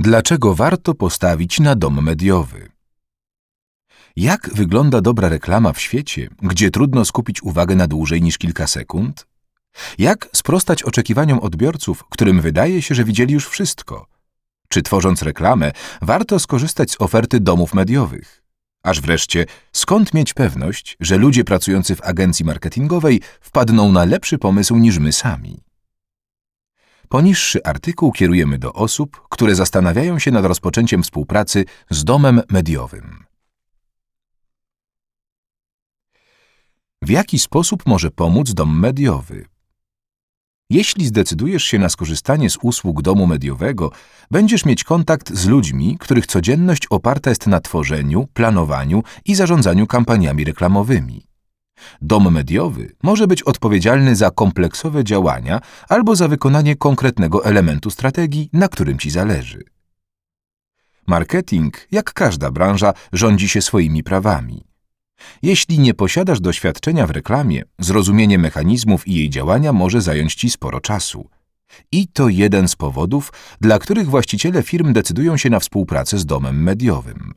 Dlaczego warto postawić na dom mediowy? Jak wygląda dobra reklama w świecie, gdzie trudno skupić uwagę na dłużej niż kilka sekund? Jak sprostać oczekiwaniom odbiorców, którym wydaje się, że widzieli już wszystko? Czy tworząc reklamę, warto skorzystać z oferty domów mediowych? Aż wreszcie, skąd mieć pewność, że ludzie pracujący w agencji marketingowej wpadną na lepszy pomysł niż my sami? Poniższy artykuł kierujemy do osób, które zastanawiają się nad rozpoczęciem współpracy z domem mediowym. W jaki sposób może pomóc dom mediowy? Jeśli zdecydujesz się na skorzystanie z usług domu mediowego, będziesz mieć kontakt z ludźmi, których codzienność oparta jest na tworzeniu, planowaniu i zarządzaniu kampaniami reklamowymi. Dom mediowy może być odpowiedzialny za kompleksowe działania albo za wykonanie konkretnego elementu strategii, na którym ci zależy. Marketing, jak każda branża, rządzi się swoimi prawami. Jeśli nie posiadasz doświadczenia w reklamie, zrozumienie mechanizmów i jej działania może zająć ci sporo czasu. I to jeden z powodów, dla których właściciele firm decydują się na współpracę z domem mediowym.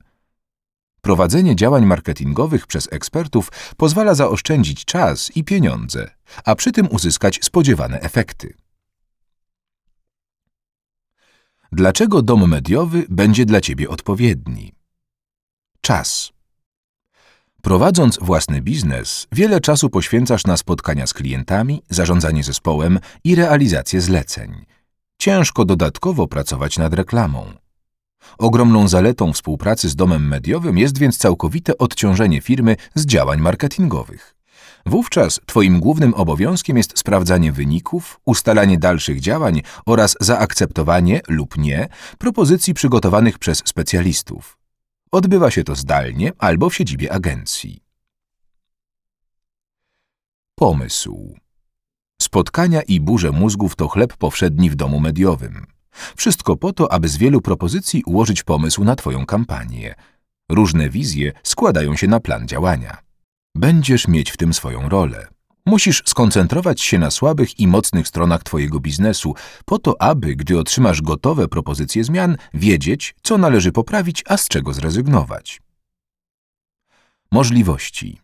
Prowadzenie działań marketingowych przez ekspertów pozwala zaoszczędzić czas i pieniądze, a przy tym uzyskać spodziewane efekty. Dlaczego dom mediowy będzie dla Ciebie odpowiedni? Czas. Prowadząc własny biznes, wiele czasu poświęcasz na spotkania z klientami, zarządzanie zespołem i realizację zleceń. Ciężko dodatkowo pracować nad reklamą. Ogromną zaletą współpracy z domem mediowym jest więc całkowite odciążenie firmy z działań marketingowych. Wówczas Twoim głównym obowiązkiem jest sprawdzanie wyników, ustalanie dalszych działań oraz zaakceptowanie lub nie propozycji przygotowanych przez specjalistów. Odbywa się to zdalnie albo w siedzibie agencji. Pomysł. Spotkania i burze mózgów to chleb powszedni w domu mediowym. Wszystko po to, aby z wielu propozycji ułożyć pomysł na Twoją kampanię. Różne wizje składają się na plan działania. Będziesz mieć w tym swoją rolę. Musisz skoncentrować się na słabych i mocnych stronach Twojego biznesu, po to, aby, gdy otrzymasz gotowe propozycje zmian, wiedzieć, co należy poprawić, a z czego zrezygnować. Możliwości.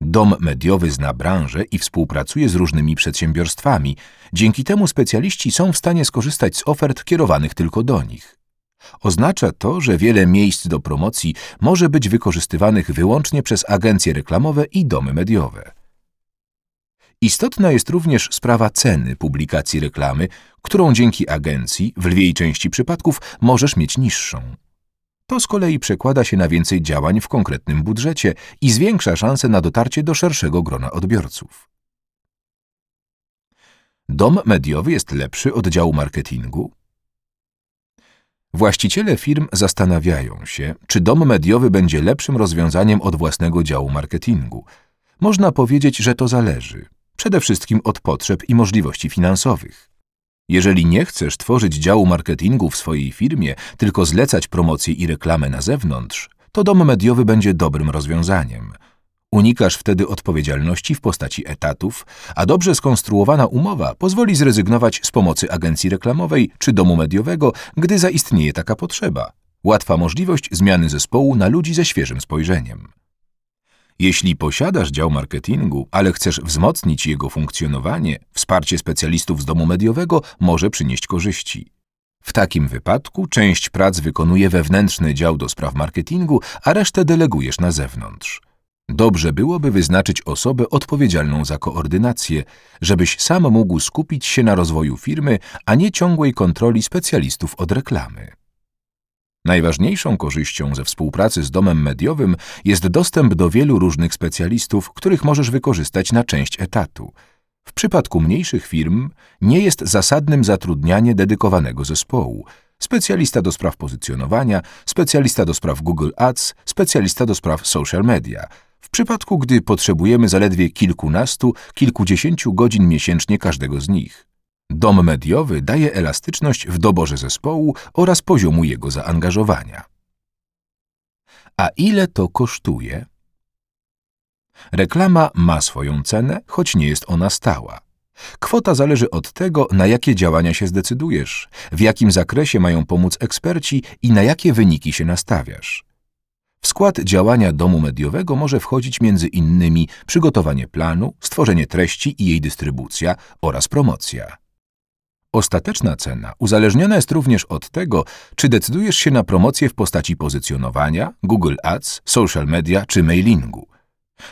Dom mediowy zna branżę i współpracuje z różnymi przedsiębiorstwami. Dzięki temu specjaliści są w stanie skorzystać z ofert kierowanych tylko do nich. Oznacza to, że wiele miejsc do promocji może być wykorzystywanych wyłącznie przez agencje reklamowe i domy mediowe. Istotna jest również sprawa ceny publikacji reklamy, którą dzięki agencji w lwiej części przypadków możesz mieć niższą. To z kolei przekłada się na więcej działań w konkretnym budżecie i zwiększa szanse na dotarcie do szerszego grona odbiorców. Dom mediowy jest lepszy od działu marketingu? Właściciele firm zastanawiają się, czy dom mediowy będzie lepszym rozwiązaniem od własnego działu marketingu. Można powiedzieć, że to zależy przede wszystkim od potrzeb i możliwości finansowych. Jeżeli nie chcesz tworzyć działu marketingu w swojej firmie, tylko zlecać promocję i reklamę na zewnątrz, to dom mediowy będzie dobrym rozwiązaniem. Unikasz wtedy odpowiedzialności w postaci etatów, a dobrze skonstruowana umowa pozwoli zrezygnować z pomocy agencji reklamowej czy domu mediowego, gdy zaistnieje taka potrzeba. Łatwa możliwość zmiany zespołu na ludzi ze świeżym spojrzeniem. Jeśli posiadasz dział marketingu, ale chcesz wzmocnić jego funkcjonowanie, wsparcie specjalistów z domu mediowego może przynieść korzyści. W takim wypadku część prac wykonuje wewnętrzny dział do spraw marketingu, a resztę delegujesz na zewnątrz. Dobrze byłoby wyznaczyć osobę odpowiedzialną za koordynację, żebyś sam mógł skupić się na rozwoju firmy, a nie ciągłej kontroli specjalistów od reklamy. Najważniejszą korzyścią ze współpracy z domem mediowym jest dostęp do wielu różnych specjalistów, których możesz wykorzystać na część etatu. W przypadku mniejszych firm nie jest zasadnym zatrudnianie dedykowanego zespołu. Specjalista do spraw pozycjonowania, specjalista do spraw Google Ads, specjalista do spraw social media. W przypadku, gdy potrzebujemy zaledwie kilkunastu, kilkudziesięciu godzin miesięcznie każdego z nich. Dom mediowy daje elastyczność w doborze zespołu oraz poziomu jego zaangażowania. A ile to kosztuje? Reklama ma swoją cenę, choć nie jest ona stała. Kwota zależy od tego, na jakie działania się zdecydujesz, w jakim zakresie mają pomóc eksperci i na jakie wyniki się nastawiasz. W skład działania domu mediowego może wchodzić między innymi przygotowanie planu, stworzenie treści i jej dystrybucja oraz promocja. Ostateczna cena uzależniona jest również od tego, czy decydujesz się na promocję w postaci pozycjonowania, Google Ads, social media czy mailingu.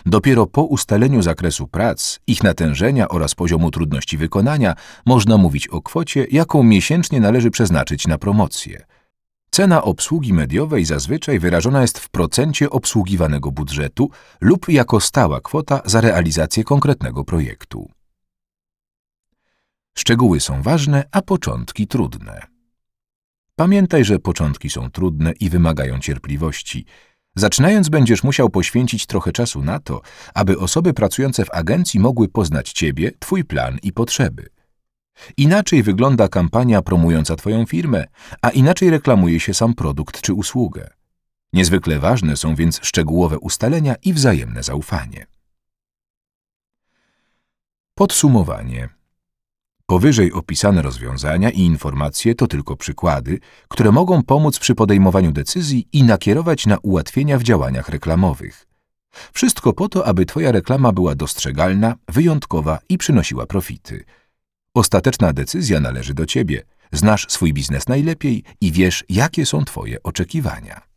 Dopiero po ustaleniu zakresu prac, ich natężenia oraz poziomu trudności wykonania można mówić o kwocie, jaką miesięcznie należy przeznaczyć na promocję. Cena obsługi mediowej zazwyczaj wyrażona jest w procencie obsługiwanego budżetu lub jako stała kwota za realizację konkretnego projektu. Szczegóły są ważne, a początki trudne. Pamiętaj, że początki są trudne i wymagają cierpliwości. Zaczynając będziesz musiał poświęcić trochę czasu na to, aby osoby pracujące w agencji mogły poznać Ciebie, Twój plan i potrzeby. Inaczej wygląda kampania promująca Twoją firmę, a inaczej reklamuje się sam produkt czy usługę. Niezwykle ważne są więc szczegółowe ustalenia i wzajemne zaufanie. Podsumowanie. Powyżej opisane rozwiązania i informacje to tylko przykłady, które mogą pomóc przy podejmowaniu decyzji i nakierować na ułatwienia w działaniach reklamowych. Wszystko po to, aby Twoja reklama była dostrzegalna, wyjątkowa i przynosiła profity. Ostateczna decyzja należy do Ciebie. Znasz swój biznes najlepiej i wiesz, jakie są Twoje oczekiwania.